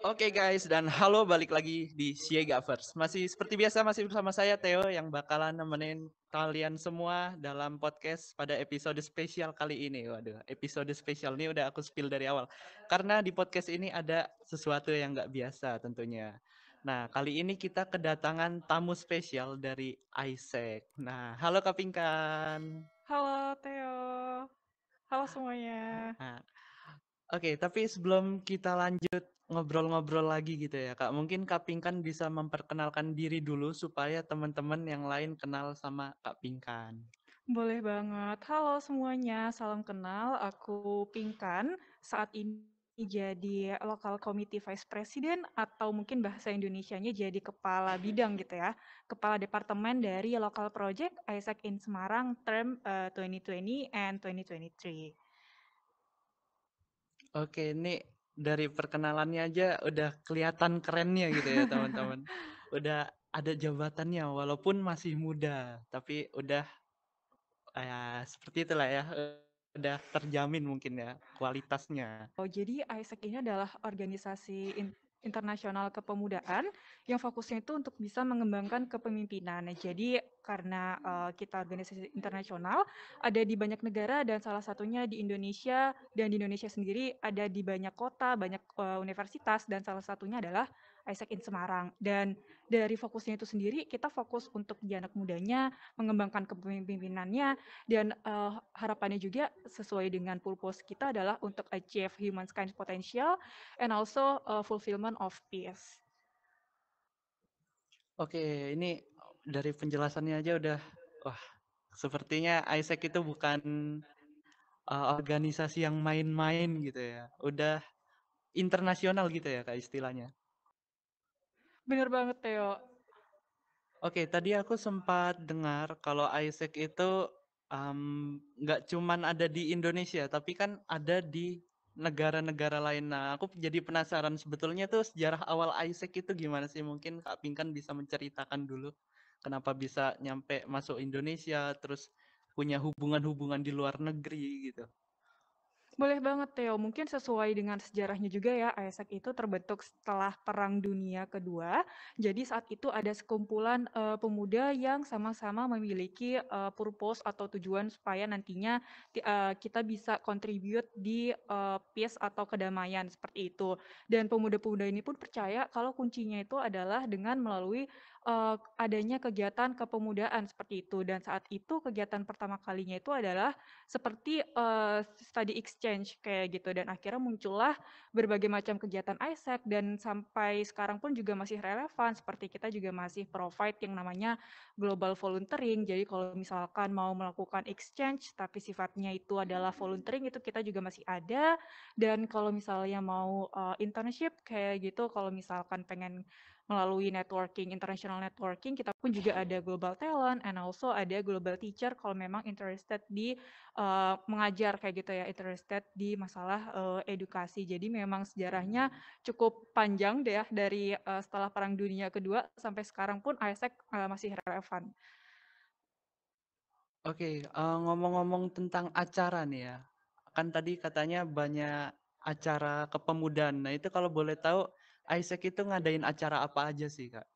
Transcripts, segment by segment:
Oke guys, dan halo balik lagi di Siega First. Masih seperti biasa masih bersama saya Theo yang bakalan nemenin kalian semua dalam podcast pada episode spesial kali ini. Waduh, episode spesial ini udah aku spill dari awal. Karena di podcast ini ada sesuatu yang nggak biasa tentunya. Nah, kali ini kita kedatangan tamu spesial dari Isaac. Nah, halo Kak Pinkan. Halo Theo. Halo semuanya. Nah, Oke, tapi sebelum kita lanjut ngobrol-ngobrol lagi gitu ya, Kak. Mungkin Kak Pinkan bisa memperkenalkan diri dulu supaya teman-teman yang lain kenal sama Kak Pinkan. Boleh banget. Halo semuanya, salam kenal. Aku Pinkan. Saat ini jadi Local Committee Vice President atau mungkin bahasa Indonesianya jadi kepala bidang gitu ya. Kepala departemen dari Local Project Isaac in Semarang term uh, 2020 and 2023. Oke, ini dari perkenalannya aja udah kelihatan kerennya gitu ya teman-teman. udah ada jabatannya walaupun masih muda, tapi udah ya seperti itulah ya. Udah terjamin mungkin ya kualitasnya. Oh, jadi Isaac ini adalah organisasi internasional kepemudaan yang fokusnya itu untuk bisa mengembangkan kepemimpinan. Nah, jadi karena uh, kita organisasi internasional ada di banyak negara dan salah satunya di Indonesia dan di Indonesia sendiri ada di banyak kota, banyak uh, universitas dan salah satunya adalah Isaac in Semarang. Dan dari fokusnya itu sendiri, kita fokus untuk di anak mudanya, mengembangkan kepemimpinannya, dan uh, harapannya juga sesuai dengan purpose kita adalah untuk achieve human kind potential and also uh, fulfillment of peace. Oke, ini dari penjelasannya aja udah, wah, sepertinya Isaac itu bukan uh, organisasi yang main-main gitu ya. Udah internasional gitu ya kak istilahnya. Bener banget, Theo. Oke, tadi aku sempat dengar kalau Isaac itu nggak um, cuman ada di Indonesia, tapi kan ada di negara-negara lain. Nah, aku jadi penasaran sebetulnya tuh sejarah awal Isaac itu gimana sih? Mungkin Kak Pinkan bisa menceritakan dulu kenapa bisa nyampe masuk Indonesia, terus punya hubungan-hubungan di luar negeri gitu. Boleh banget Theo, mungkin sesuai dengan sejarahnya juga ya, Isaac itu terbentuk setelah Perang Dunia Kedua. Jadi saat itu ada sekumpulan uh, pemuda yang sama-sama memiliki uh, purpose atau tujuan supaya nantinya uh, kita bisa contribute di uh, peace atau kedamaian seperti itu. Dan pemuda-pemuda ini pun percaya kalau kuncinya itu adalah dengan melalui uh, adanya kegiatan kepemudaan seperti itu. Dan saat itu kegiatan pertama kalinya itu adalah seperti uh, study exchange kayak gitu. Dan akhirnya muncullah berbagai macam kegiatan Isaac dan sampai sekarang pun juga masih relevan. Seperti kita juga masih provide yang namanya global volunteering. Jadi kalau misalkan mau melakukan exchange tapi sifatnya itu adalah volunteering itu kita juga masih ada. Dan kalau misalnya mau uh, internship kayak gitu kalau misalkan pengen melalui networking, international networking, kita pun juga ada global talent and also ada global teacher kalau memang interested di uh, mengajar kayak gitu ya, interested di masalah uh, edukasi. Jadi memang sejarahnya cukup panjang deh ya dari uh, setelah Perang Dunia Kedua sampai sekarang pun Isaac uh, masih relevan. Oke, okay, uh, ngomong-ngomong tentang acara nih ya, kan tadi katanya banyak acara kepemudaan. Nah itu kalau boleh tahu Isaac itu ngadain acara apa aja sih, Kak?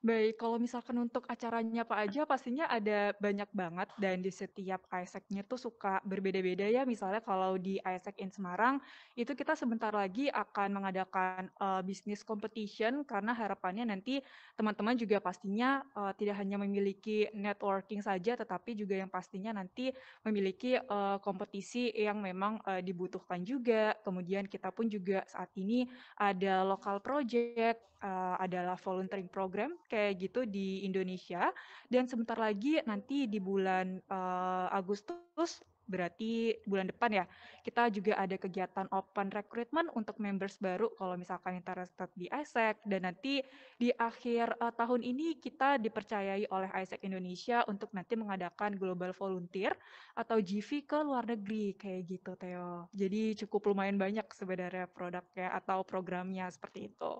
Baik, kalau misalkan untuk acaranya apa aja pastinya ada banyak banget dan di setiap Isaac-nya tuh suka berbeda-beda ya. Misalnya kalau di Isaac in Semarang itu kita sebentar lagi akan mengadakan uh, bisnis competition karena harapannya nanti teman-teman juga pastinya uh, tidak hanya memiliki networking saja tetapi juga yang pastinya nanti memiliki uh, kompetisi yang memang uh, dibutuhkan juga. Kemudian kita pun juga saat ini ada local project, uh, adalah volunteering program kayak gitu di Indonesia. Dan sebentar lagi nanti di bulan uh, Agustus berarti bulan depan ya kita juga ada kegiatan open recruitment untuk members baru. Kalau misalkan interested di Isaac dan nanti di akhir uh, tahun ini kita dipercayai oleh Isaac Indonesia untuk nanti mengadakan global volunteer atau GV ke luar negeri kayak gitu Theo. Jadi cukup lumayan banyak sebenarnya produknya atau programnya seperti itu.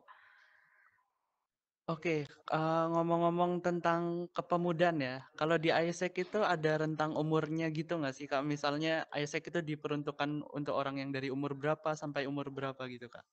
Oke, uh, ngomong-ngomong tentang kepemudaan ya, kalau di Isaac itu ada rentang umurnya gitu nggak sih, Kak? Misalnya Isaac itu diperuntukkan untuk orang yang dari umur berapa sampai umur berapa gitu, Kak?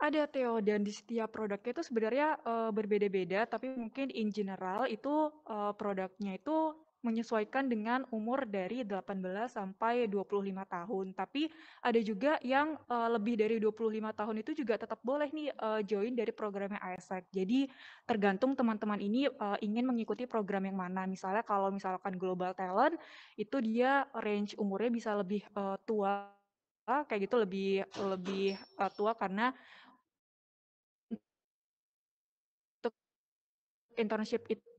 Ada Theo, dan di setiap produknya itu sebenarnya, eee, berbeda-beda, tapi mungkin in general itu, eee, produknya itu menyesuaikan dengan umur dari 18 sampai 25 tahun. Tapi ada juga yang, eee, lebih dari 25 tahun itu juga tetap boleh nih, eee, join dari programnya AIESEC. Jadi tergantung teman-teman ini, eee, ingin mengikuti program yang mana. Misalnya kalau misalkan Global Talent, itu dia range umurnya bisa lebih, eee, tua, kayak gitu lebih lebih, eee, tua karena internship itu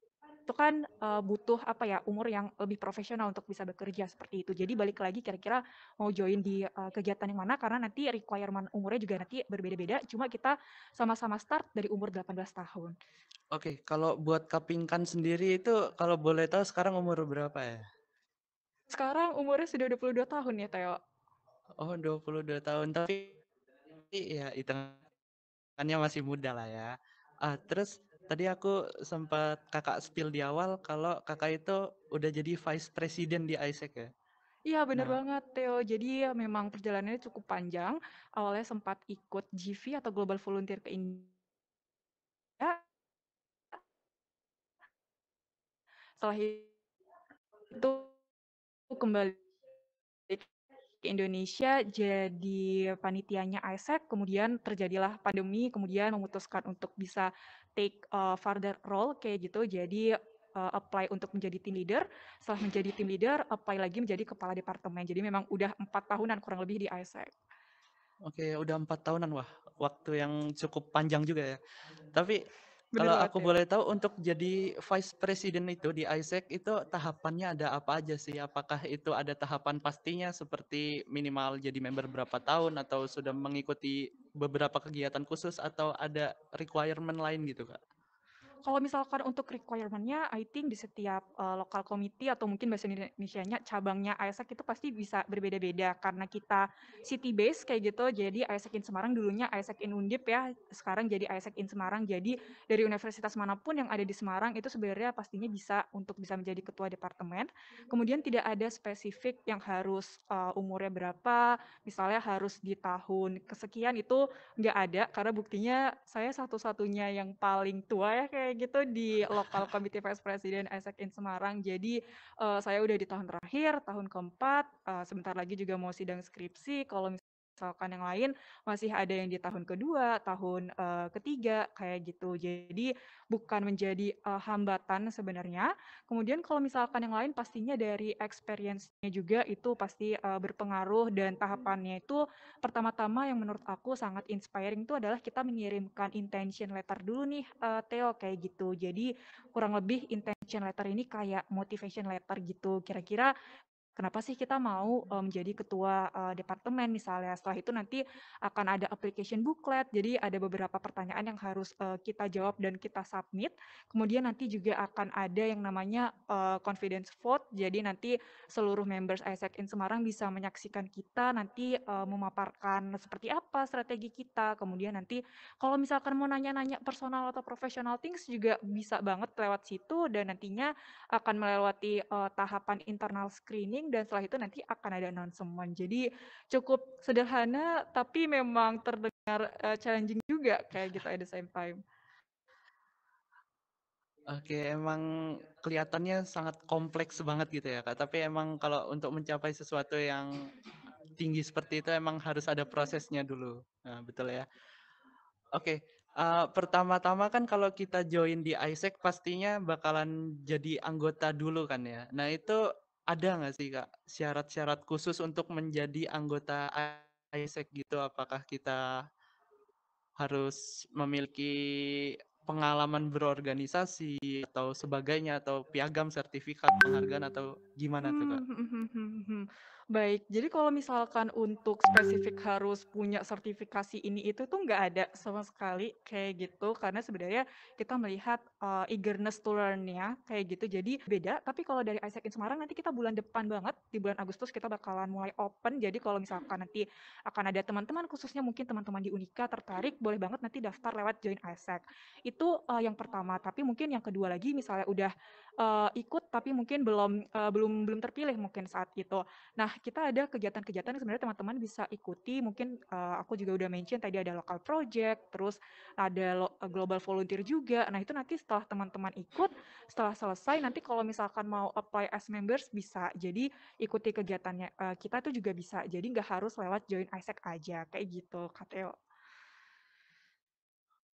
kan, eee, butuh apa ya, umur yang lebih profesional untuk bisa bekerja seperti itu. Jadi balik lagi kira-kira mau join di, eee, kegiatan yang mana karena nanti requirement umurnya juga nanti berbeda-beda, cuma kita sama-sama start dari umur 18 tahun. Oke, kalau buat Kapingkan sendiri itu kalau boleh tahu sekarang umur berapa ya? Sekarang umurnya sudah 22 tahun ya, Theo. Oh, 22 tahun, tapi ya hitungannya masih muda lah ya. Ah, terus tadi aku sempat Kakak spill di awal kalau Kakak itu udah jadi Vice President di AIESEC ya? Iya, bener Nah banget, Theo. Jadi ya memang perjalanannya cukup panjang. Awalnya sempat ikut GV atau Global Volunteer ke India. Setelah itu kembali ke Indonesia jadi panitianya AIESEC, kemudian terjadilah pandemi, kemudian memutuskan untuk bisa take, eee, further role kayak gitu. Jadi, eee, apply untuk menjadi team leader, setelah menjadi team leader, apply lagi menjadi kepala departemen. Jadi memang udah 4 tahunan kurang lebih di AIESEC. Oke, udah 4 tahunan. Wah, waktu yang cukup panjang juga ya. Tapi kalau aku Theo. boleh tahu untuk jadi Vice President itu di AIESEC itu tahapannya ada apa aja sih? Apakah itu ada tahapan pastinya seperti minimal jadi member berapa tahun atau sudah mengikuti beberapa kegiatan khusus atau ada requirement lain gitu, Kak? Kalau misalkan untuk requirement-nya, I think di setiap, eee, lokal committee atau mungkin bahasa Indonesianya cabangnya AIESEC itu pasti bisa berbeda-beda karena kita city base kayak gitu. Jadi AIESEC in Semarang dulunya AIESEC in Undip ya, sekarang jadi AIESEC in Semarang. Jadi dari universitas mana pun yang ada di Semarang itu sebenarnya pastinya bisa untuk bisa menjadi ketua departemen. Kemudian tidak ada spesifik yang harus, eee, umurnya berapa, misalnya harus di tahun kesekian, itu nggak ada karena buktinya saya satu-satunya yang paling tua ya kayak gitu di lokal committee vice president AIESEC in Semarang. Jadi, eee, saya udah di tahun terakhir, tahun keempat, eee, sebentar lagi juga mau sidang skripsi. Kalau misalkan yang lain masih ada yang di tahun kedua, tahun, eee, ketiga, kayak gitu. Jadi bukan menjadi, eee, hambatan sebenarnya. Kemudian kalau misalkan yang lain pastinya dari experience-nya juga itu pasti, eee, berpengaruh dan tahapannya itu pertama-tama yang menurut aku sangat inspiring itu adalah kita mengirimkan intention letter dulu nih, eee, Theo, kayak gitu. Jadi kurang lebih intention letter ini kayak motivation letter gitu. Kira-kira kenapa sih kita mau, eee, menjadi ketua, eee, departemen misalnya. Setelah itu nanti akan ada application booklet, jadi ada beberapa pertanyaan yang harus, eee, kita jawab dan kita submit. Kemudian nanti juga akan ada yang namanya, eee, confidence vote. Jadi nanti seluruh members AIESEC in Semarang bisa menyaksikan kita nanti, eee, memaparkan seperti apa strategi kita. Kemudian nanti kalau misalkan mau nanya-nanya personal atau professional things juga bisa banget lewat situ dan nantinya akan melewati, eee, tahapan internal screening dan setelah itu nanti akan ada announcement. Jadi cukup sederhana tapi memang terdengar, eee, challenging juga kayak gitu at the same time. Oke, emang kelihatannya sangat kompleks banget gitu ya, Kak. Tapi emang kalau untuk mencapai sesuatu yang tinggi seperti itu emang harus ada prosesnya dulu. Nah, betul ya. Oke, eee, pertama-tama kan kalau kita join di AIESEC pastinya bakalan jadi anggota dulu kan ya. Nah itu ada nggak sih, Kak, syarat-syarat khusus untuk menjadi anggota AIESEC gitu? Apakah kita harus memiliki pengalaman berorganisasi atau sebagainya, atau piagam, sertifikat, penghargaan, atau gimana tuh, Kak? Baik, jadi kalau misalkan untuk spesifik harus punya sertifikasi ini itu tuh nggak ada sama sekali kayak gitu, karena sebenarnya kita melihat, eee, eagerness to learn-nya kayak gitu. Jadi beda, tapi kalau dari AIESEC in Semarang nanti kita bulan depan banget, di bulan Agustus kita bakalan mulai open. Jadi kalau misalkan nanti akan ada teman-teman, khususnya mungkin teman-teman di Unika tertarik, boleh banget nanti daftar lewat join AIESEC. Itu, eee, yang pertama, tapi mungkin yang kedua lagi misalnya udah uh, ikut tapi mungkin belum uh, belum belum terpilih mungkin saat itu. Nah, kita ada kegiatan-kegiatan yang sebenarnya teman-teman bisa ikuti. Mungkin uh, aku juga udah mention tadi ada local project, terus ada lo, global volunteer juga. Nah, itu nanti setelah teman-teman ikut, setelah selesai nanti kalau misalkan mau apply as members bisa. Jadi ikuti kegiatannya uh, kita tuh juga bisa. Jadi nggak harus lewat join ISEC aja kayak gitu, Kateo.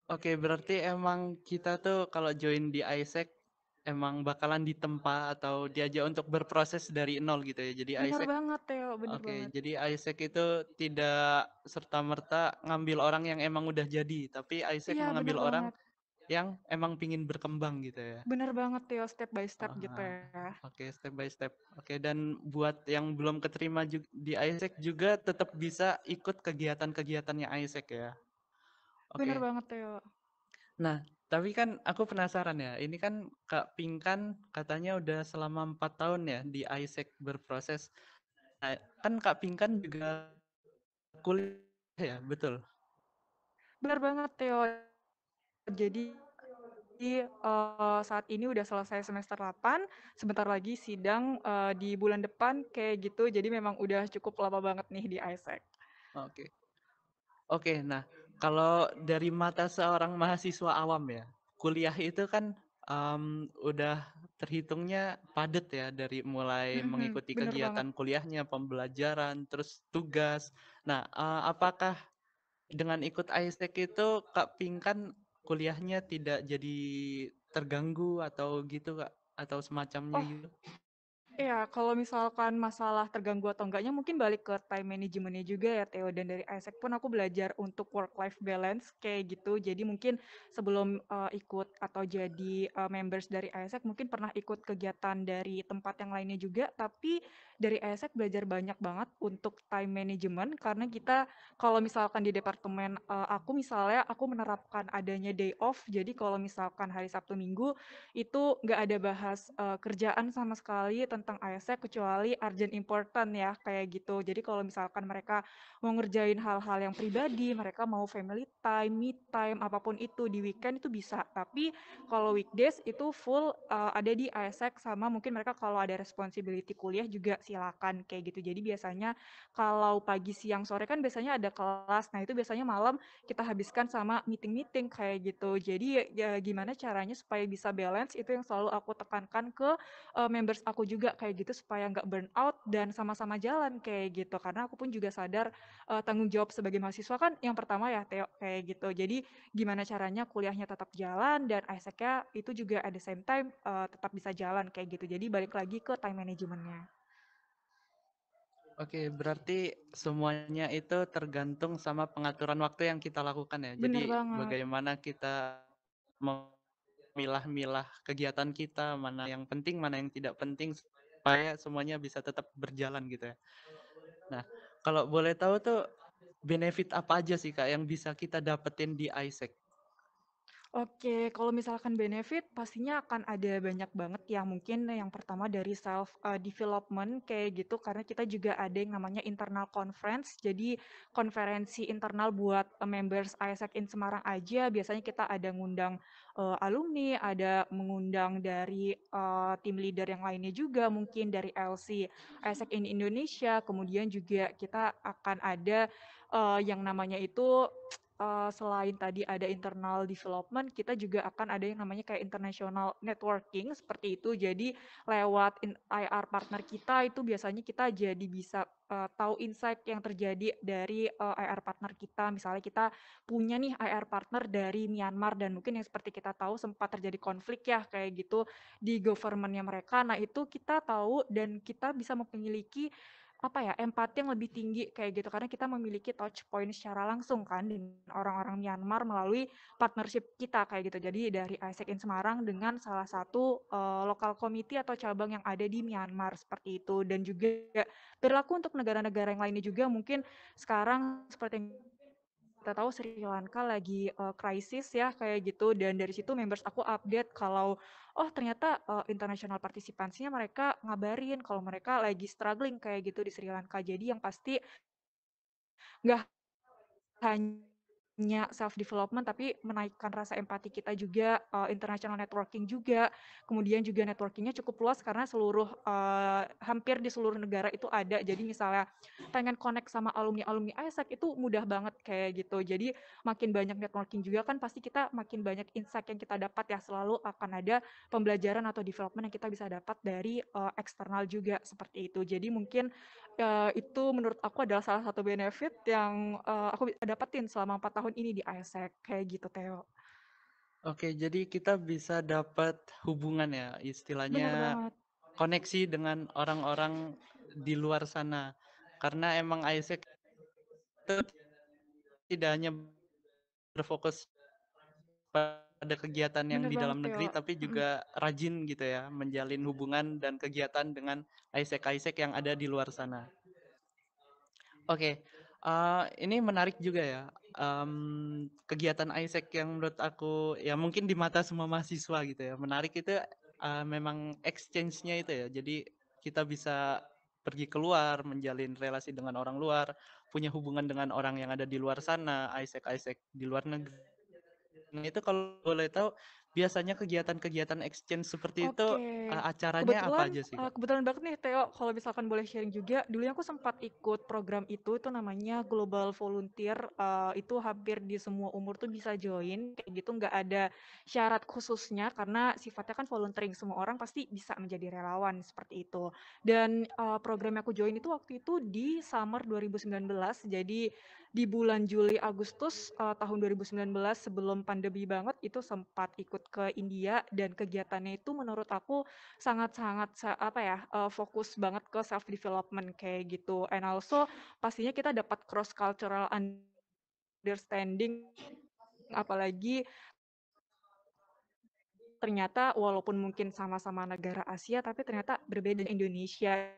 Oke, berarti emang kita tuh kalau join di ISEC emang bakalan ditempa atau diajak untuk berproses dari nol gitu ya. Jadi bener ISEC banget Teo, bener Oke, banget. jadi ISEC itu tidak serta-merta ngambil orang yang emang udah jadi, tapi ISEC Iya, mengambil orang banget. yang emang pingin berkembang gitu ya. Bener banget Teo, step by step Aha. gitu ya. Oke, step by step. Oke, dan buat yang belum keterima di ISEC juga tetap bisa ikut kegiatan-kegiatannya ISEC ya. Oke. Bener banget Teo. Nah, tapi kan aku penasaran ya. Ini kan Kak Pink kan katanya udah selama empat tahun ya di ISEC berproses. Nah, kan Kak Pink kan juga kuliah ya, betul? Bener banget Teo. Jadi uh, saat ini udah selesai semester 8, sebentar lagi sidang uh, di bulan depan kayak gitu. Jadi memang udah cukup lama banget nih di ISEC. Oke. Oke, nah kalau dari mata seorang mahasiswa awam ya, kuliah itu kan um, udah terhitungnya padat ya dari mulai Mhm, mengikuti kegiatan banget. kuliahnya, pembelajaran, terus tugas. Nah, uh, apakah dengan ikut ISEC itu Kak Pink kan kuliahnya tidak jadi terganggu atau gitu Kak? Atau semacamnya Oh, gitu? Iya, kalau misalkan masalah terganggu atau enggaknya mungkin balik ke time managementnya juga ya Theo dan dari ISEC pun aku belajar untuk work life balance kayak gitu. Jadi mungkin sebelum uh, ikut atau jadi uh, members dari ISEC mungkin pernah ikut kegiatan dari tempat yang lainnya juga, tapi dari ISEC belajar banyak banget untuk time management karena kita kalau misalkan di departemen uh, aku misalnya aku menerapkan adanya day off. Jadi kalau misalkan hari Sabtu Minggu itu nggak ada bahas uh, kerjaan sama sekali tentang ASEC kecuali urgent important ya kayak gitu. Jadi kalau misalkan mereka mau ngerjain hal-hal yang pribadi, mereka mau family time, me time, apa pun itu di weekend itu bisa. Tapi kalau weekdays itu full uh, ada di ASEC sama mungkin mereka kalau ada responsibility kuliah juga silakan kayak gitu. Jadi biasanya kalau pagi, siang, sore kan biasanya ada kelas. Nah, itu biasanya malam kita habiskan sama meeting-meeting kayak gitu. Jadi ya gimana caranya supaya bisa balance itu yang selalu aku tekankan ke uh, members aku juga kayak gitu supaya nggak burn out dan sama-sama jalan kayak gitu karena aku pun juga sadar uh, tanggung jawab sebagai mahasiswa kan yang pertama ya Teo kayak gitu jadi gimana caranya kuliahnya tetap jalan dan ISEC-nya itu juga at the same time uh, tetap bisa jalan kayak gitu jadi balik lagi ke time managementnya Oke, berarti semuanya itu tergantung sama pengaturan waktu yang kita lakukan ya. Bener Jadi banget. bagaimana kita memilah-milah kegiatan kita, mana yang penting, mana yang tidak penting supaya semuanya bisa tetap berjalan gitu ya. Nah, kalau boleh tahu tuh benefit apa aja sih Kak yang bisa kita dapetin di ISEC? Oke, kalau misalkan benefit pastinya akan ada banyak banget ya. Mungkin yang pertama dari self uh, development kayak gitu karena kita juga ada yang namanya internal conference. Jadi konferensi internal buat uh, members ISEC in Semarang aja biasanya kita ada ngundang uh, alumni, ada mengundang dari uh, tim leader yang lainnya juga, mungkin dari LC ISEC in Indonesia. Kemudian juga kita akan ada uh, yang namanya itu uh, selain tadi ada internal development, kita juga akan ada yang namanya kayak international networking seperti itu. Jadi lewat IR partner kita itu biasanya kita jadi bisa uh, tahu insight yang terjadi dari uh, IR partner kita. Misalnya kita punya nih IR partner dari Myanmar dan mungkin yang seperti kita tahu sempat terjadi konflik ya kayak gitu di governmentnya mereka. Nah itu kita tahu dan kita bisa memiliki apa ya empati yang lebih tinggi kayak gitu. Karena kita memiliki touch point secara langsung kan dengan orang-orang Myanmar melalui partnership kita kayak gitu. Jadi dari ISEC in Semarang dengan salah satu uh, lokal committee atau cabang yang ada di Myanmar seperti itu. Dan juga berlaku untuk negara-negara yang lainnya juga. Mungkin sekarang seperti yang kita tahu Sri Lanka lagi uh, krisis ya kayak gitu. Dan dari situ members aku update kalau oh ternyata uh, international partisipansinya mereka ngabarin kalau mereka lagi struggling kayak gitu di Sri Lanka. Jadi yang pasti nggak hanya hanya self development tapi menaikkan rasa empati kita juga, uh, international networking juga, kemudian juga networkingnya cukup luas karena seluruh uh, hampir di seluruh negara itu ada. Jadi misalnya pengen connect sama alumni-alumni ISEC itu mudah banget kayak gitu. Jadi makin banyak networking juga kan pasti kita makin banyak insight yang kita dapat ya selalu akan ada pembelajaran atau development yang kita bisa dapat dari uh, eksternal juga seperti itu. Jadi mungkin uh, itu menurut aku adalah salah satu benefit yang uh, aku dapetin selama empat tahun ini di ISEC kayak gitu Theo. Oke, jadi kita bisa dapat hubungan ya, istilahnya koneksi dengan orang-orang di luar sana. Karena emang ISEC tidak hanya berfokus pada kegiatan yang Bener di dalam negeri, Theo. tapi juga rajin gitu ya, menjalin hubungan dan kegiatan dengan ISEC-ISEC yang ada di luar sana. Oke, uh, ini menarik juga ya, um, kegiatan ISEC yang menurut aku ya mungkin di mata semua mahasiswa gitu ya, menarik itu uh, memang exchange-nya itu ya. Jadi kita bisa pergi keluar, menjalin relasi dengan orang luar, punya hubungan dengan orang yang ada di luar sana, ISEC-ISEC di luar negeri Nah itu kalau boleh tahu biasanya kegiatan-kegiatan exchange seperti itu Oke. uh, acaranya apa Kebetulan, aja sih, uh, kebetulan banget nih Theo, kalau misalkan boleh sharing juga, dulunya aku sempat ikut program itu, itu namanya Global Volunteer, uh, itu hampir di semua umur tuh bisa join, kayak gitu nggak ada syarat khususnya karena sifatnya kan volunteering, semua orang pasti bisa menjadi relawan seperti itu. Dan uh, program yang aku join itu waktu itu di summer 2019, jadi di bulan Juli Agustus uh, tahun 2019 sebelum pandemi banget itu sempat ikut ke India dan kegiatannya itu menurut aku sangat-sangat apa ya uh, fokus banget ke self development kayak gitu. And also pastinya kita dapat cross cultural understanding apalagi ternyata walaupun mungkin sama-sama negara Asia tapi ternyata berbeda Indonesia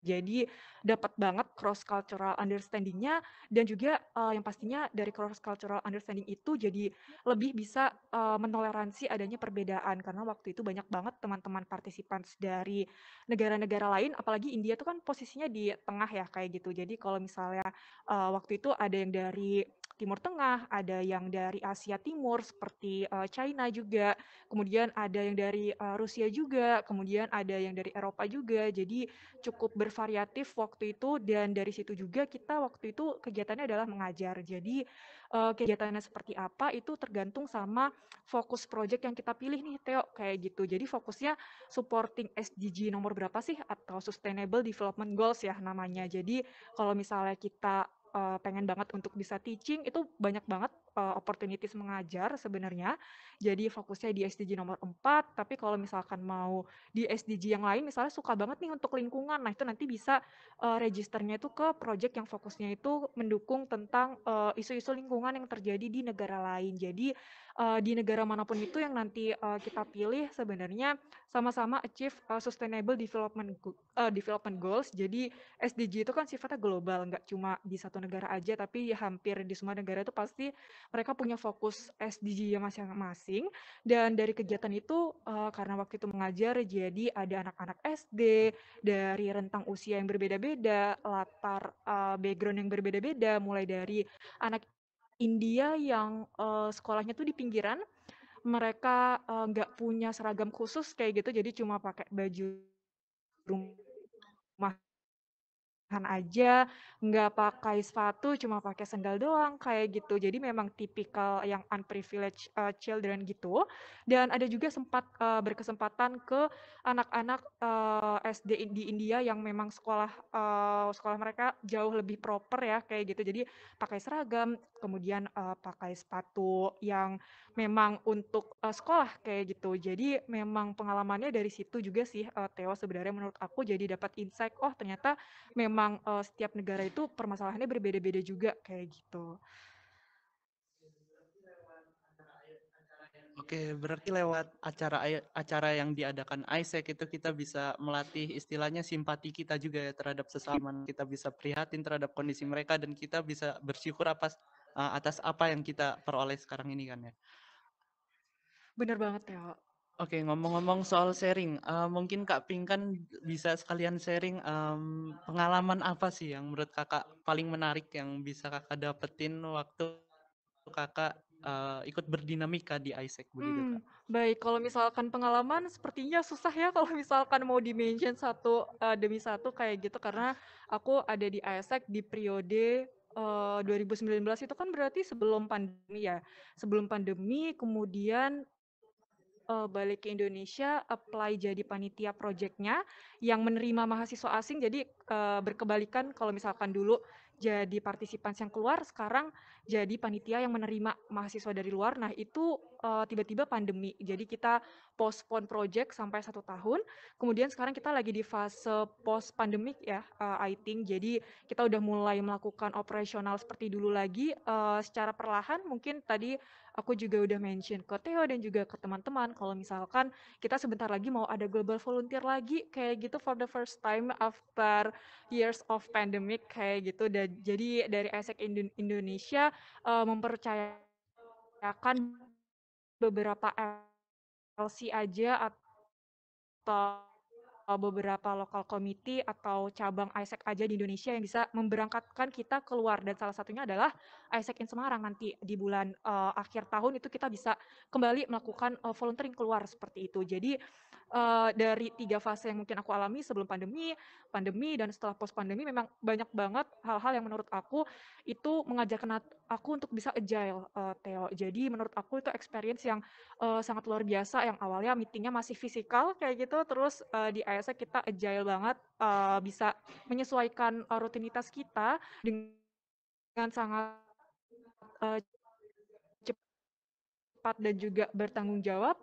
jadi dapat banget cross cultural understanding-nya dan juga uh, yang pastinya dari cross cultural understanding itu jadi lebih bisa uh, menoleransi adanya perbedaan karena waktu itu banyak banget teman-teman partisipan dari negara-negara lain apalagi India itu kan posisinya di tengah ya kayak gitu. Jadi kalau misalnya uh, waktu itu ada yang dari Timur Tengah, ada yang dari Asia Timur seperti uh, China juga, kemudian ada yang dari uh, Rusia juga, kemudian ada yang dari Eropa juga. Jadi cukup bervariatif waktu itu dan dari situ juga kita waktu itu kegiatannya adalah mengajar. Jadi uh, kegiatannya seperti apa itu tergantung sama fokus project yang kita pilih nih Theo kayak gitu. Jadi fokusnya supporting SDG nomor berapa sih atau Sustainable Development Goals ya namanya. Jadi kalau misalnya kita uh, pengen banget untuk bisa teaching itu banyak banget uh, opportunities mengajar sebenarnya. Jadi fokusnya di SDG nomor 4, tapi kalau misalkan mau di SDG yang lain misalnya suka banget nih untuk lingkungan. Nah, itu nanti bisa uh, registernya itu ke project yang fokusnya itu mendukung tentang isu-isu uh, lingkungan yang terjadi di negara lain. Jadi uh, di negara mana pun itu yang nanti uh, kita pilih sebenarnya sama-sama achieve uh, sustainable development uh, development goals. Jadi SDG itu kan sifatnya global, nggak cuma di satu negara aja, tapi hampir di semua negara itu pasti mereka punya fokus SDG ya masing-masing dan dari kegiatan itu uh, karena waktu itu mengajar jadi ada anak-anak SD dari rentang usia yang berbeda-beda latar uh, background yang berbeda-beda mulai dari anak India yang uh, sekolahnya tuh di pinggiran mereka nggak uh, punya seragam khusus kayak gitu jadi cuma pakai baju aja, nggak pakai sepatu, cuma pakai sandal doang, kayak gitu. Jadi memang tipikal yang unprivileged uh, children gitu. Dan ada juga sempat uh, berkesempatan ke anak-anak uh, SD di India yang memang sekolah uh, sekolah mereka jauh lebih proper ya, kayak gitu. Jadi pakai seragam, kemudian uh, pakai sepatu yang memang untuk uh, sekolah kayak gitu. Jadi memang pengalamannya dari situ juga sih uh, Theo sebenarnya menurut aku jadi dapat insight, oh ternyata memang uh, setiap negara itu permasalahannya berbeda-beda juga kayak gitu. Oke, berarti lewat acara acara yang diadakan ISEC itu kita bisa melatih istilahnya simpati kita juga ya terhadap sesama. Kita bisa prihatin terhadap kondisi mereka dan kita bisa bersyukur atas uh, atas apa yang kita peroleh sekarang ini kan ya. Bener banget ya. Oke, ngomong-ngomong soal sharing, uh, mungkin Kak Pink kan bisa sekalian sharing um, pengalaman apa sih yang menurut Kakak paling menarik yang bisa Kakak dapetin waktu Kakak uh, ikut berdinamika di ISEC begitu Hmm, Kak? baik. Kalau misalkan pengalaman sepertinya susah ya kalau misalkan mau di-mention satu uh, demi satu kayak gitu karena aku ada di ISEC di periode uh, 2019 itu kan berarti sebelum pandemi ya. Sebelum pandemi kemudian uh, balik ke Indonesia, apply jadi panitia projectnya yang menerima mahasiswa asing. Jadi uh, berkebalikan kalau misalkan dulu jadi partisipan yang keluar, sekarang jadi panitia yang menerima mahasiswa dari luar. Nah itu uh, tiba-tiba pandemi, jadi kita postpone project sampai satu tahun. Kemudian sekarang kita lagi di fase post pandemic ya, uh, I think. Jadi kita udah mulai melakukan operasional seperti dulu lagi, uh, secara perlahan. Mungkin tadi aku juga udah mention ke Theo dan juga ke teman-teman kalau misalkan kita sebentar lagi mau ada global volunteer lagi kayak gitu for the first time after years of pandemic kayak gitu dan jadi dari ESEC Indonesia uh, mempercayakan beberapa LC aja atau beberapa lokal komite atau cabang ISEC aja di Indonesia yang bisa memberangkatkan kita keluar dan salah satunya adalah ISEC in Semarang nanti di bulan uh, akhir tahun itu kita bisa kembali melakukan uh, volunteering keluar seperti itu. Jadi uh, dari tiga fase yang mungkin aku alami sebelum pandemi, pandemi dan setelah post pandemi memang banyak banget hal-hal yang menurut aku itu mengajarkan aku untuk bisa agile, uh, Theo. Jadi menurut aku itu experience yang uh, sangat luar biasa yang awalnya meetingnya masih fisikal kayak gitu, terus uh, di ISEC kita agile banget, uh, bisa menyesuaikan uh, rutinitas kita dengan sangat cepat dan juga bertanggung jawab.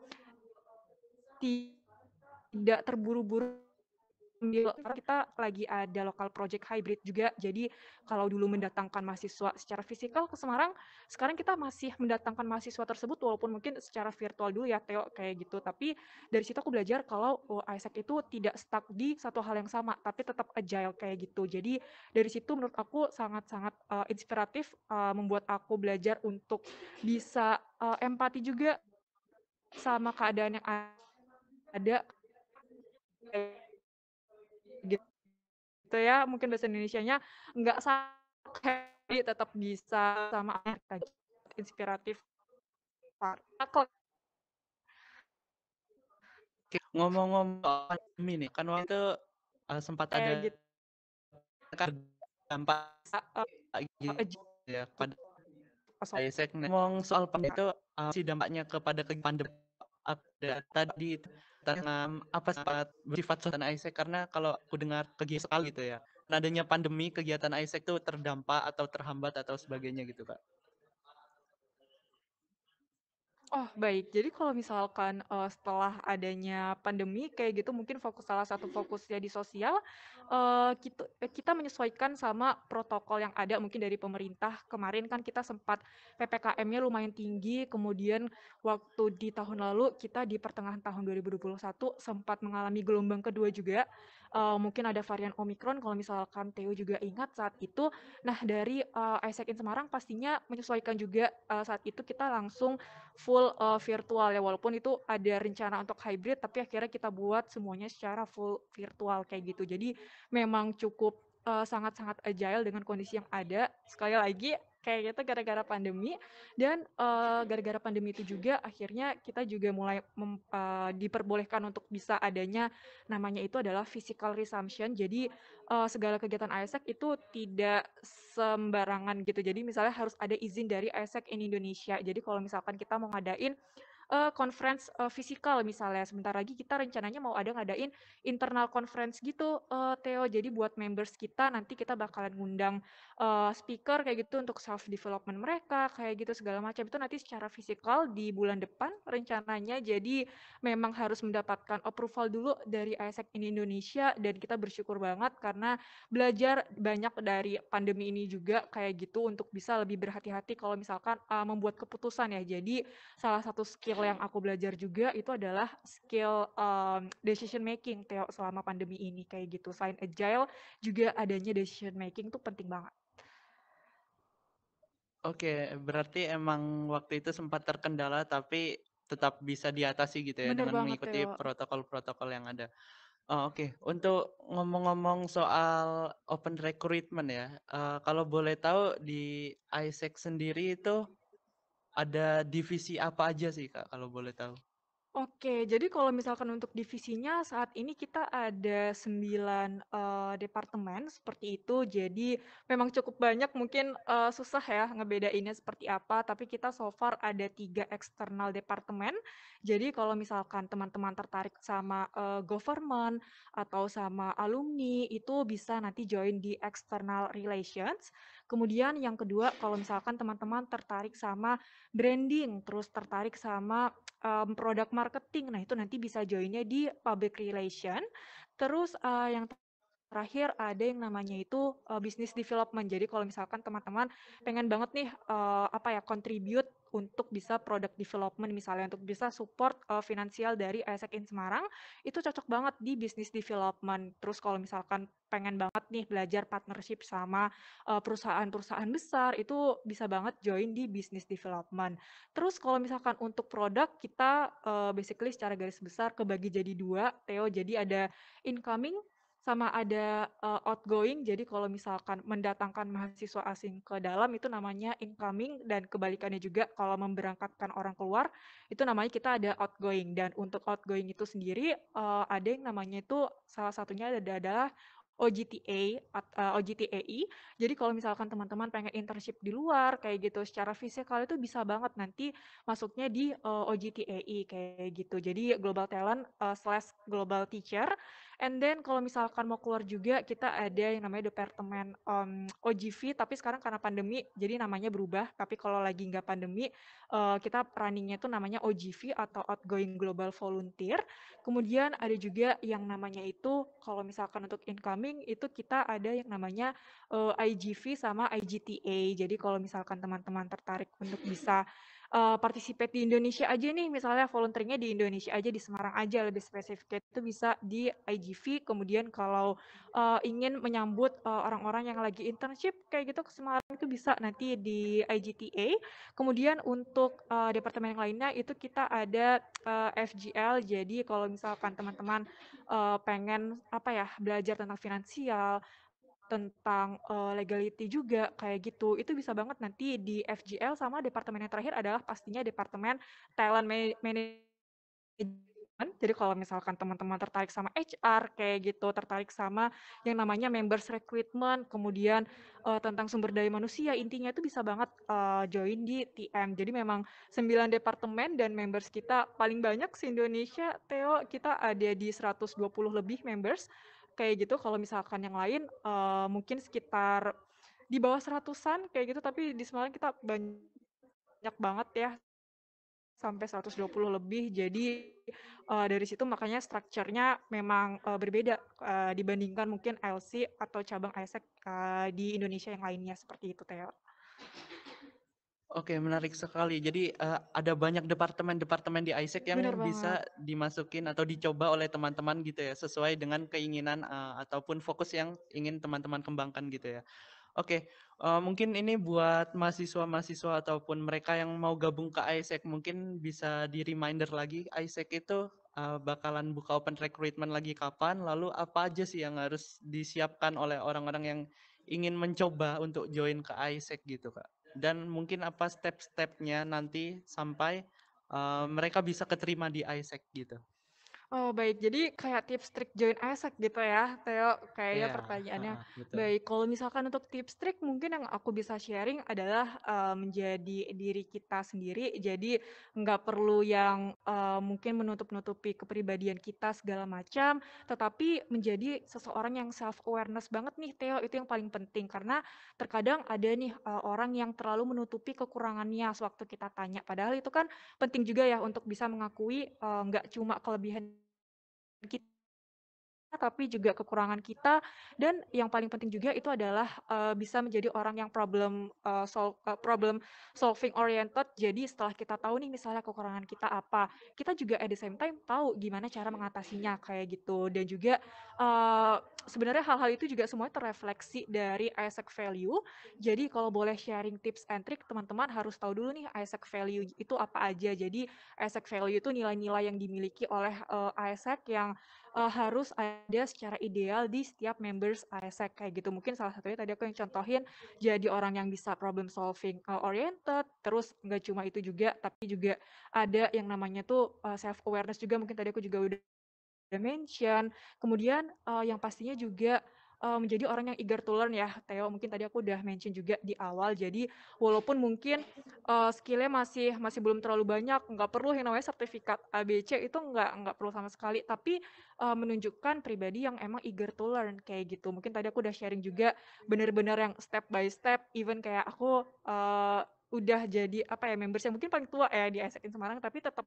Tidak terburu-buru karena kita lagi ada lokal project hybrid juga. Jadi kalau dulu mendatangkan mahasiswa secara fisikal ke Semarang, sekarang kita masih mendatangkan mahasiswa tersebut walaupun mungkin secara virtual dulu ya Theo kayak gitu. Tapi dari situ aku belajar kalau oh, Isaac itu tidak stuck di satu hal yang sama, tapi tetap agile kayak gitu. Jadi dari situ menurut aku sangat-sangat uh, inspiratif uh, membuat aku belajar untuk bisa uh, empati juga sama keadaan yang ada gitu ya mungkin bahasa Indonesia-nya nggak sakit tetap bisa sama inspiratif ngomong-ngomong pandemi nih kan waktu itu uh, sempat ada gitu. kan dampak uh, gitu ya pada Isaac ngomong soal pandemi itu uh, si dampaknya kepada pandemi ada tadi tentang apa sempat bersifat suasana Isaac? Karena kalau aku dengar kegiatan sekali gitu ya adanya pandemi kegiatan Isaac itu terdampak atau terhambat atau sebagainya gitu kak Oh, baik. Jadi kalau misalkan, uh, setelah adanya pandemi kayak gitu mungkin fokus salah satu fokusnya di sosial, uh, kitu kita menyesuaikan sama protokol yang ada mungkin dari pemerintah. Kemarin kan kita sempat PPKM-nya lumayan tinggi, kemudian waktu di tahun lalu kita di pertengahan tahun 2021 sempat mengalami gelombang kedua juga, uh, mungkin ada varian Omikron kalau misalkan Theo juga ingat saat itu. Nah dari, uh, Isaac in Semarang pastinya menyesuaikan juga, uh, saat itu kita langsung full uh, virtual ya. Walaupun itu ada rencana untuk hybrid tapi akhirnya kita buat semuanya secara full virtual kayak gitu. Jadi memang cukup sangat-sangat uh, agile dengan kondisi yang ada. Sekali lagi kayak gitu gara-gara pandemi. Dan gara-gara uh, pandemi itu juga akhirnya kita juga mulai mem, uh, diperbolehkan untuk bisa adanya namanya itu adalah physical resumption. Jadi uh, segala kegiatan ISEC itu tidak sembarangan gitu. Jadi misalnya harus ada izin dari ISEC in Indonesia. Jadi kalau misalkan kita mau ngadain uh, conference uh, fisikal misalnya. Sebentar lagi kita rencananya mau ada ngadain internal conference gitu, uh, Theo. Jadi buat members kita nanti kita bakalan ngundang uh, speaker kayak gitu untuk self development mereka kayak gitu segala macam itu nanti secara fisikal di bulan depan rencananya. Jadi memang harus mendapatkan approval dulu dari ISEC in Indonesia dan kita bersyukur banget karena belajar banyak dari pandemi ini juga kayak gitu untuk bisa lebih berhati-hati kalau misalkan uh, membuat keputusan ya. Jadi salah satu skill skill yang aku belajar juga itu adalah skill um, decision making Theo selama pandemi ini kayak gitu. Selain agile juga adanya decision making tuh penting banget. Oke, berarti emang waktu itu sempat terkendala tapi tetap bisa diatasi gitu ya Bener dengan banget, mengikuti protokol-protokol yang ada. Oh, oke. Untuk ngomong-ngomong soal open recruitment ya, uh, kalau boleh tahu di ISEC sendiri itu ada divisi apa aja sih Kak kalau boleh tahu? Oke, jadi kalau misalkan untuk divisinya saat ini kita ada 9 eee, departemen seperti itu. Jadi memang cukup banyak mungkin, eee, susah ya ngebedainnya seperti apa, tapi kita so far ada 3 eksternal departemen. Jadi kalau misalkan teman-teman tertarik sama, eee, government atau sama alumni, itu bisa nanti join di external relations. Kemudian yang kedua, kalau misalkan teman-teman tertarik sama branding, terus tertarik sama um, produk marketing. Nah, itu nanti bisa joinnya di public relation. Terus uh, yang terakhir ada yang namanya itu uh, business development. Jadi kalau misalkan teman-teman pengen banget nih uh, apa ya contribute untuk bisa product development misalnya untuk bisa support uh, finansial dari ISEC in Semarang itu cocok banget di business development. Terus kalau misalkan pengen banget nih belajar partnership sama perusahaan-perusahaan besar itu bisa banget join di business development. Terus kalau misalkan untuk produk kita uh, basically secara garis besar kebagi jadi dua, Theo. Jadi ada incoming sama ada uh, outgoing. Jadi kalau misalkan mendatangkan mahasiswa asing ke dalam itu namanya incoming dan kebalikannya juga kalau memberangkatkan orang keluar itu namanya kita ada outgoing dan untuk outgoing itu sendiri uh, ada yang namanya itu salah satunya ada adalah OGTA uh, OGTAI. Jadi kalau misalkan teman-teman pengen internship di luar kayak gitu secara fisikal itu bisa banget nanti masuknya di uh, OGTAI kayak gitu. Jadi global talent uh, slash global teacher. And then kalau misalkan mau keluar juga kita ada yang namanya departemen um, OGV tapi sekarang karena pandemi jadi namanya berubah. Tapi kalau lagi nggak pandemi uh, kita runningnya itu namanya OGV atau Outgoing Global Volunteer. Kemudian ada juga yang namanya itu kalau misalkan untuk incoming itu kita ada yang namanya uh, IGV sama IGTA. Jadi kalau misalkan teman-teman tertarik untuk bisa uh, participate di Indonesia aja nih, misalnya volunteeringnya di Indonesia aja, di Semarang aja lebih spesifik itu bisa di IGV. Kemudian kalau uh, ingin menyambut orang orang-orang yang lagi internship kayak gitu ke Semarang itu bisa nanti di IGTA. Kemudian untuk uh, departemen yang lainnya itu kita ada uh, FGL. Jadi kalau misalkan teman-teman uh, pengen apa ya belajar tentang finansial, tentang uh, legality juga kayak gitu. Itu bisa banget nanti di FGL sama departemen yang terakhir adalah pastinya departemen talent management. Jadi kalau misalkan teman-teman tertarik sama HR kayak gitu, tertarik sama yang namanya members recruitment, kemudian uh, tentang sumber daya manusia, intinya itu bisa banget uh, join di TM. Jadi memang 9 departemen dan members kita paling banyak se Indonesia, Theo, kita ada di 120 lebih members kayak gitu kalau misalkan yang lain uh, mungkin sekitar di bawah seratusan kayak gitu tapi di Semarang kita banyak banget ya sampai 120 lebih jadi uh, dari situ makanya strukturnya memang uh, berbeda uh, dibandingkan mungkin LC atau cabang ISEC uh, di Indonesia yang lainnya seperti itu Theo. Oke, menarik sekali. Jadi uh, ada banyak departemen-departemen di ISEC yang Bener bisa banget. dimasukin atau dicoba oleh teman-teman gitu ya, sesuai dengan keinginan uh, ataupun fokus yang ingin teman-teman kembangkan gitu ya. Oke, uh, mungkin ini buat mahasiswa-mahasiswa ataupun mereka yang mau gabung ke ISEC mungkin bisa di reminder lagi ISEC itu uh, bakalan buka open recruitment lagi kapan, lalu apa aja sih yang harus disiapkan oleh orang-orang yang ingin mencoba untuk join ke ISEC gitu, Kak dan mungkin apa step-stepnya nanti sampai uh, mereka bisa keterima di ISEC gitu. Oh baik, jadi kayak tips trik join ISEC gitu ya, Theo, kayaknya yeah, pertanyaannya. uh, betul. Baik, kalau misalkan untuk tips trik mungkin yang aku bisa sharing adalah uh, menjadi diri kita sendiri, jadi nggak perlu yang uh, mungkin menutup-nutupi kepribadian kita segala macam, tetapi menjadi seseorang yang self-awareness banget nih, Theo, itu yang paling penting. Karena terkadang ada nih uh, orang yang terlalu menutupi kekurangannya sewaktu kita tanya, padahal itu kan penting juga ya untuk bisa mengakui uh, nggak cuma kelebihan kita tapi juga kekurangan kita dan yang paling penting juga itu adalah uh, bisa menjadi orang yang problem uh, solve uh, problem solving oriented. Jadi setelah kita tahu nih misalnya kekurangan kita apa, kita juga at the same time tahu gimana cara mengatasinya kayak gitu. Dan juga uh, sebenarnya hal-hal itu juga semuanya terrefleksi dari Isaac value. Jadi kalau boleh sharing tips and trick, teman-teman harus tahu dulu nih Isaac value itu apa aja. Jadi Isaac value itu nilai-nilai yang dimiliki oleh uh, Isaac yang uh, harus ada secara ideal di setiap members ASEC kayak gitu. Mungkin salah satunya tadi aku yang contohin jadi orang yang bisa problem solving uh, oriented, terus nggak cuma itu juga, tapi juga ada yang namanya tuh uh, self awareness juga. Mungkin tadi aku juga udah mention. Kemudian uh, yang pastinya juga uh, menjadi orang yang eager to learn ya, Theo. Mungkin tadi aku udah mention juga di awal. Jadi walaupun mungkin uh, skillnya masih masih belum terlalu banyak, nggak perlu yang namanya sertifikat ABC itu nggak nggak perlu sama sekali. Tapi uh, menunjukkan pribadi yang emang eager to learn kayak gitu. Mungkin tadi aku udah sharing juga bener-bener yang step by step. Even kayak aku uh, udah jadi apa ya membersnya mungkin paling tua ya di ASEC Semarang, tapi tetap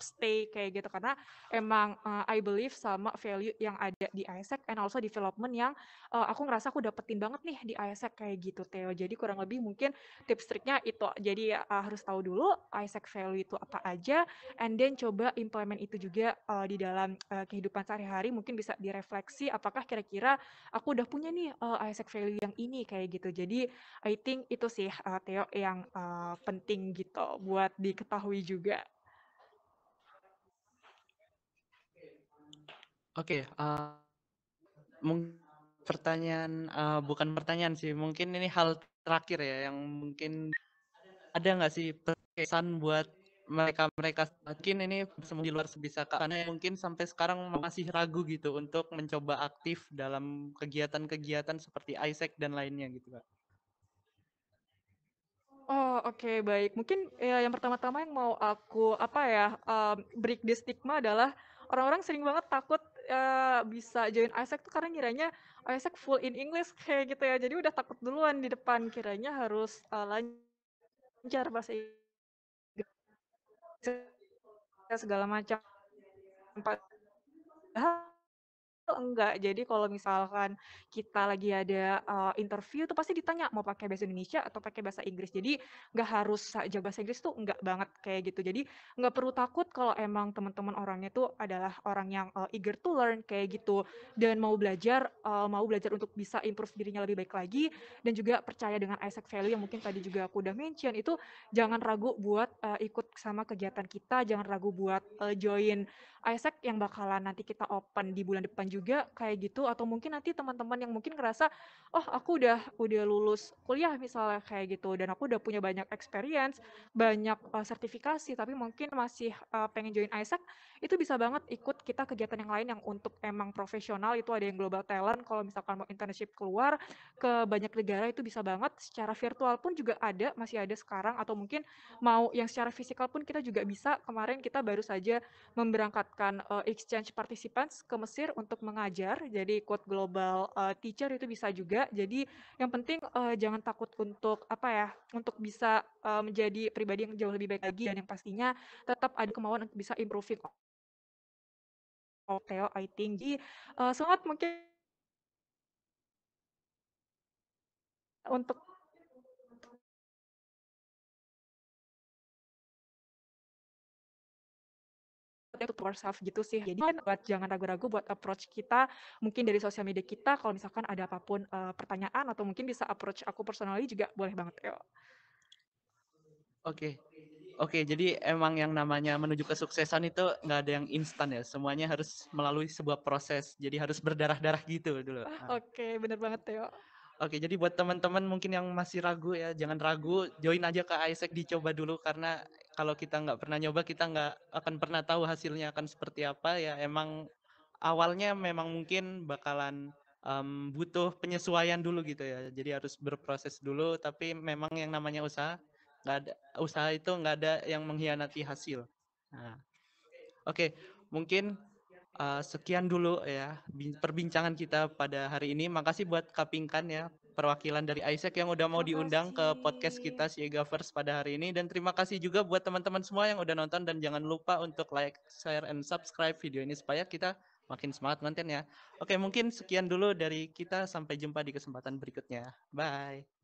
stay kayak gitu karena emang uh, I believe sama value yang ada di ISEC and also development yang uh, aku ngerasa aku dapetin banget nih di ISEC kayak gitu Theo. Jadi kurang lebih mungkin tips triknya itu. Jadi uh, harus tahu dulu ISEC value itu apa aja and then coba implement itu juga uh, di dalam uh, kehidupan sehari-hari mungkin bisa direfleksi apakah kira-kira aku udah punya nih uh, ISEC value yang ini kayak gitu. Jadi I think itu sih uh, Theo yang uh, penting gitu buat diketahui juga. Oke, uh, mung pertanyaan, uh, bukan pertanyaan sih, mungkin ini hal terakhir ya, yang mungkin ada nggak sih pesan buat mereka-mereka mungkin ini semua di luar sebisa karena mungkin sampai sekarang masih ragu gitu untuk mencoba aktif dalam kegiatan-kegiatan seperti Isaac dan lainnya gitu, Kak. Oh, oke, baik. Mungkin, ya yang pertama-tama yang mau aku, apa ya, um, break the stigma adalah orang-orang sering banget takut uh, bisa join Isaac tuh karena kiranya Isaac full in English kayak gitu ya. Jadi udah takut duluan di depan kiranya harus uh, lancar bahasa Inggris segala macam. Enggak. Jadi kalau misalkan kita lagi ada uh, interview tuh pasti ditanya mau pakai bahasa Indonesia atau pakai bahasa Inggris. Jadi nggak harus saja bahasa Inggris tuh enggak banget kayak gitu. Jadi nggak perlu takut kalau emang teman-teman orangnya tuh adalah orang yang uh, eager to learn kayak gitu dan mau belajar uh, mau belajar untuk bisa improve dirinya lebih baik lagi dan juga percaya dengan Isaac value yang mungkin tadi juga aku udah mention itu jangan ragu buat uh, ikut sama kegiatan kita, jangan ragu buat uh, join Isaac yang bakalan nanti kita open di bulan depan juga kayak gitu. Atau mungkin nanti teman-teman yang mungkin ngerasa oh aku udah udah lulus kuliah misalnya kayak gitu. Dan aku udah punya banyak experience banyak uh, sertifikasi tapi mungkin masih uh, pengen join Isaac itu bisa banget ikut kita kegiatan yang lain yang untuk emang profesional. Itu ada yang global talent kalau misalkan mau internship keluar ke banyak negara itu bisa banget. Secara virtual pun juga ada masih ada sekarang. Atau mungkin mau yang secara fisikal pun kita juga bisa. Kemarin kita baru saja memberangkat mendapatkan uh, exchange participants ke Mesir untuk mengajar. Jadi ikut global uh, teacher itu bisa juga. Jadi yang penting uh, jangan takut untuk apa ya, untuk bisa uh, menjadi pribadi yang jauh lebih baik lagi dan yang pastinya tetap ada kemauan untuk bisa improving Theo, I think. Jadi uh, semangat mungkin untuk to ourselves gitu sih. Jadi kan buat jangan ragu-ragu buat approach kita mungkin dari sosial media kita kalau misalkan ada apa pun uh, pertanyaan atau mungkin bisa approach aku personally juga boleh banget ya. Oke. Oke, jadi emang yang namanya menuju kesuksesan itu nggak ada yang instan ya. Semuanya harus melalui sebuah proses. Jadi harus berdarah-darah gitu dulu. Ah, Oke, okay, bener banget Teo. Oke, jadi buat teman-teman mungkin yang masih ragu ya, jangan ragu, join aja ke Isaac dicoba dulu karena kalau kita nggak pernah nyoba kita nggak akan pernah tahu hasilnya akan seperti apa ya. Emang awalnya memang mungkin bakalan um, butuh penyesuaian dulu gitu ya. Jadi harus berproses dulu, tapi memang yang namanya usaha nggak ada usaha itu nggak ada yang mengkhianati hasil. Nah, oke, mungkin uh, sekian dulu ya perbincangan kita pada hari ini. Makasih buat Kapingkan ya perwakilan dari Isaac yang udah mau diundang ke podcast kita Siegavers pada hari ini dan terima kasih juga buat teman-teman semua yang udah nonton dan jangan lupa untuk like, share, and subscribe video ini supaya kita makin semangat kontennya. Oke, mungkin sekian dulu dari kita. Sampai jumpa di kesempatan berikutnya. Bye.